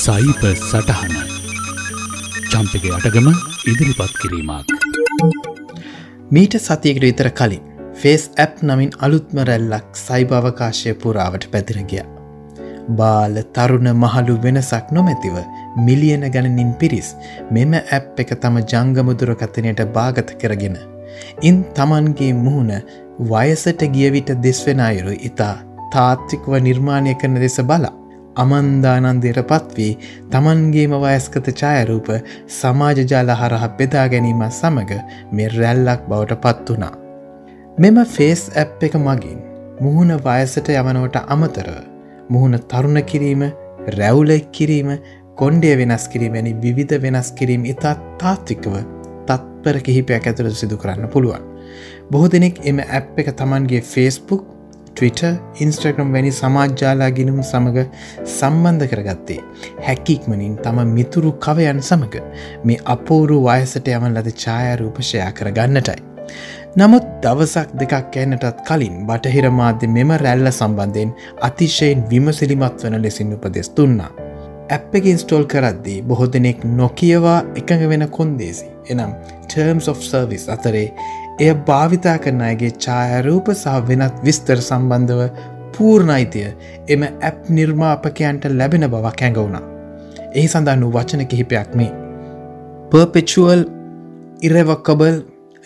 සයිප සටහන චම්පක අටගම ඉදිරිපත් කිරීමක් මීට සතියකට විතර කලින් ෆේස් ඇප් නමින් අලුත්ම රැල්ලක් සයිභවකාශය පුරාවට පැතිරගිය. බාල තරුණ මහලු වෙනසක් නොමැතිව මිලියන ගණනින් පිරිස් මෙම ඇප් එක තම ජංගමුදුරකතනයට භාගත කරගෙන. ඉන් තමන්ගේ මුහුණ වයසට ගියවිට දෙස්වෙන අයුරු ඉතා තාත්තිකව නිර්මාණය කරන දෙස බලා. අමන්දානන්දයට පත්වී තමන්ගේම වයස්කත ඡායරූප සමාජජාල හරහ බෙදා ගැනීම සමඟ මෙ රැල්ලක් බවට පත් වනා. මෙම ෆේස් ඇප් එක මගින් මුහුණ වයසට යවනවට අමතරව මුහුණ තරුණ කිරීම රැවුලෙක් කිරීම කොන්්ඩේ වෙනස් කිරීමැනි විවිධ වෙනස් කිරීම ඉතා තාත්තිකව තත්පර කිහිපයක් ඇතුළ සිදු කරන්න පුළුවන්. බොහෝ දෙනෙක් එම ඇප් එක තමන්ගේ ෆේස්බුක් Twitter ඉන්ස්ට්‍රගම් වැනි සමාජ්‍යාලා ගිනුම් සමඟ සම්බන්ධ කරගත්තේ. හැකික්මනින් තම මිතුරු කවයන් සමඟ මේ අපෝරු වයසට යමන් ලද ඡායරූපෂයා කර ගන්නටයි. නමුත් දවසක් දෙකක් ඇන්නටත් කලින් බටහිර මාධ්‍ය මෙම රැල්ල සම්බන්ධයෙන් අතිශයෙන් විමසිලිමත් වන ලෙසින් උපදෙස් දුන්නා. ඇප් එක ඉන්ස්ටෝල් කරද්දී බොහෝ දෙනෙක් නොකියවා එකඟ වෙන කොන්දේසි එනම් Terms of Service අතරේ එය භාවිතා කරන අයගේ ඡායරූප සහ වෙනත් විස්තර සම්බන්ධව පූර්ණ අයිතිය එම ඇප් නිර්මාපකයන්ට ලැබෙන බවක් හැඟවුණා. එහි සඳහන් වූ වචන කිහිපයක් මේ. Perpetual irrevocable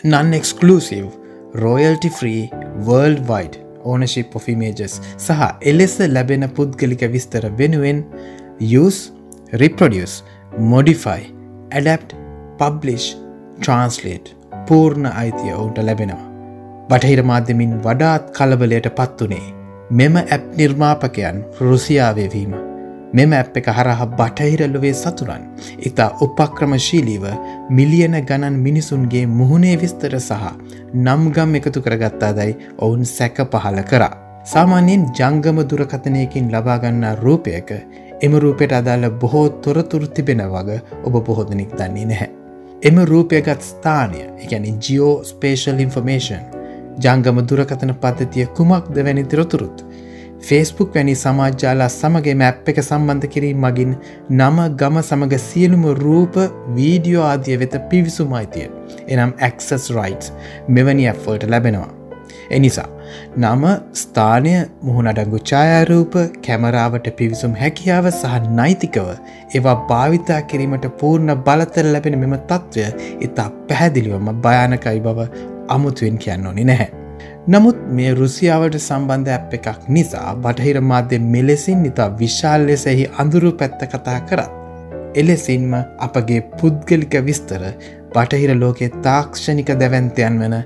non-exclusive royalty free worldwide ownership of images සහ එලෙස ලැබෙන පුද්ගලික විස්තර වෙනුවෙන් use, reproduce, modify, adapt, publish, translate පූර්ණ අයිතිය ඔවුන්ට ලැබෙනවා. බටහිර මාධ්‍යමින් වඩාත් කලබලයට පත්වනේ මෙම ඇප් නිර්මාපකයන් රුසියාවේවීම. මෙම ඇප් එක හරහ බටහිරල්ලොවේ සතුරන් ඉතා උපක්‍රමශීලීව මිලියන ගණන් මිනිසුන්ගේ මුහුණේ විස්තර සහ නම්ගම් එකතු කරගත්තා දැයි ඔවුන් සැක පහල කරා. සාමාන්‍යයෙන් ජංගම දුරකථනයකින් ලබාගන්නා රූපයක එම රූපයට අදාළ බොහෝ තොරතුරු තිබෙන වග ඔබ බොහෝදනෙක් දන්නේ නැහැ. එම රූපයගත් ස්ථානය එකැනි ජියෝ ස්පේෂල් ඉන්ෆර්මේෂන් ජංගම දුරකතන පද්ධතිය කුමක්ද වැනි තිරතුරුත්. ෆේස්බුක් වැනි සමාජ්‍යාලා සමගේ මැප් එක සම්බන්ධ කිරීම මගින් නම ගම සමඟ සියලුම රූප වීඩියෝ ආදිය වෙත පිවිසුම අයිතිය එනම් ඇක්සස් රයිටස් මෙවැනි ඇෆ්වල්ට ලැබෙනවා. එනිසා නම ස්ථානය මුහුණඩංගු ඡායාරූප කැමරාවට පිවිසුම් හැකියාව සහ නෛතිකව ඒවා භාවිතා කිරීමට පූර්ණ බලතර ලැබෙන මෙම තත්ත්වය ඉතා පැහැදිලිවම භයානකයි බව අමුතුවෙන් කියන්න ඕනි නැහැ. නමුත් මේ රුසියාවට සම්බන්ධ ඇප් එකක් නිසා බටහිර මාධ්‍ය මෙලෙසින් ඉතා විශාල් ලෙසෙහි අඳුරු පැත්ත කතා කරත්. එලෙසින්ම අපගේ පුද්ගලික විස්තර බටහිර ලෝකෙ තාක්ෂණික දැවන්තයන් වන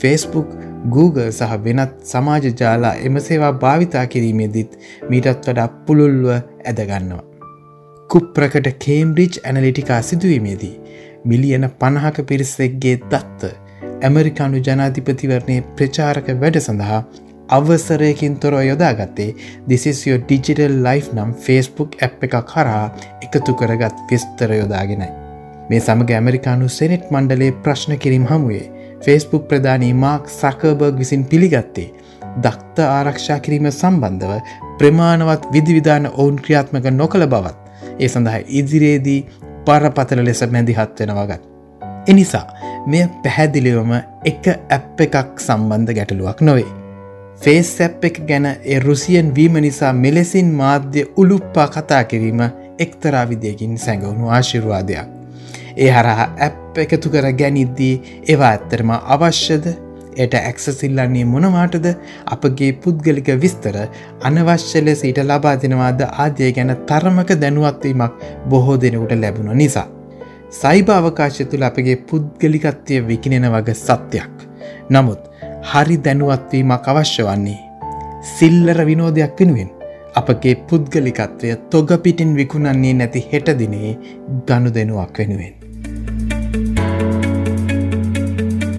ෆේස්බුක් Google සහ වෙනත් සමාජ ජාලා එම සේවා භාවිතා කිරීමේදීත් මීටත් වඩා පුළුල්ව ඇදගන්නවා. කුප්‍රකට කේම්බ්‍රිජ් ඇනලිටිකා සිදුවීමේදී මිලියන පණහක පිරිස්සෙක්ගේ දත්ත ඇමරිකානු ජනාධිපතිවරණය ප්‍රචාරක වැඩ සඳහා අවසරයකින් තොරව යොදාගත්තේ දිසිසියෝ ඩිජිටල් ලයිෆ් නම් ෆස්බුක් ඇ් එක කරා එකතු කරගත් විස්තර යොදාගෙනයි. මේ සමග ඇමරිකානු සෙනෙට් මණ්ඩලේ ප්‍රශ්න කිරීම් හමුවේ ෆේස්බුක් ප්‍රධානී මාක් සකබර්ග් විසින් පිළිගත්තේ. දක්ත ආරක්ෂා කිරීම සම්බන්ධව ප්‍රමාණවත් විදිවිධාන ඔවුන් ක්‍රියාත්මක නොකළ බවත් ඒ සඳහා ඉදිරියේදී පරපතල ලෙස මැදිහත් වෙනවාගත්. එනිසා මෙය පැහැදිලිවම එක ඇප් එකක් සම්බන්ධ ගැටලුවක් නොවේ. ෆේස් ඇප් එක ගැන ඒ රුසියන් වීම නිසා මෙලෙසින් මාධ්‍ය උළුප්පා කතා කිරීම එක්තරා විදියකින් සැඟවුණු ආශිර්වාදයක්. ඒ හරහා ඇප් එකතු කර ගැනිද්දී ඒවා ඇත්තරම අවශ්‍යද එයට ඇක්සසිල්ලන්නේ මොනවාටද අපගේ පුද්ගලික විස්තර අනවශ්‍ය ලෙස ඊට ලබා දෙනවාද ආදය ගැන තරමක දැනුවත්වීමක් බොහෝ දෙනෙකුට ලැබුණ නිසා. සයිබ අවකාශය තුළ අපගේ පුද්ගලිකත්වය විකිනෙන වග සත්‍යයක්. නමුත් හරි දැනුවත්වීමක් අවශ්‍ය වන්නේ. සිල්ලර විනෝධයක් වෙනුවෙන් අපගේ පුද්ගලිකත්වය තොග පිටින් විකුණන්නේ නැති හෙටදිනේ ගණු දෙනුවක් වෙනුවෙන්.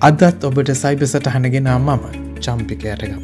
අදත් ඔබට සයිබ සටහනගෙන මම චම්පිකයටගම්.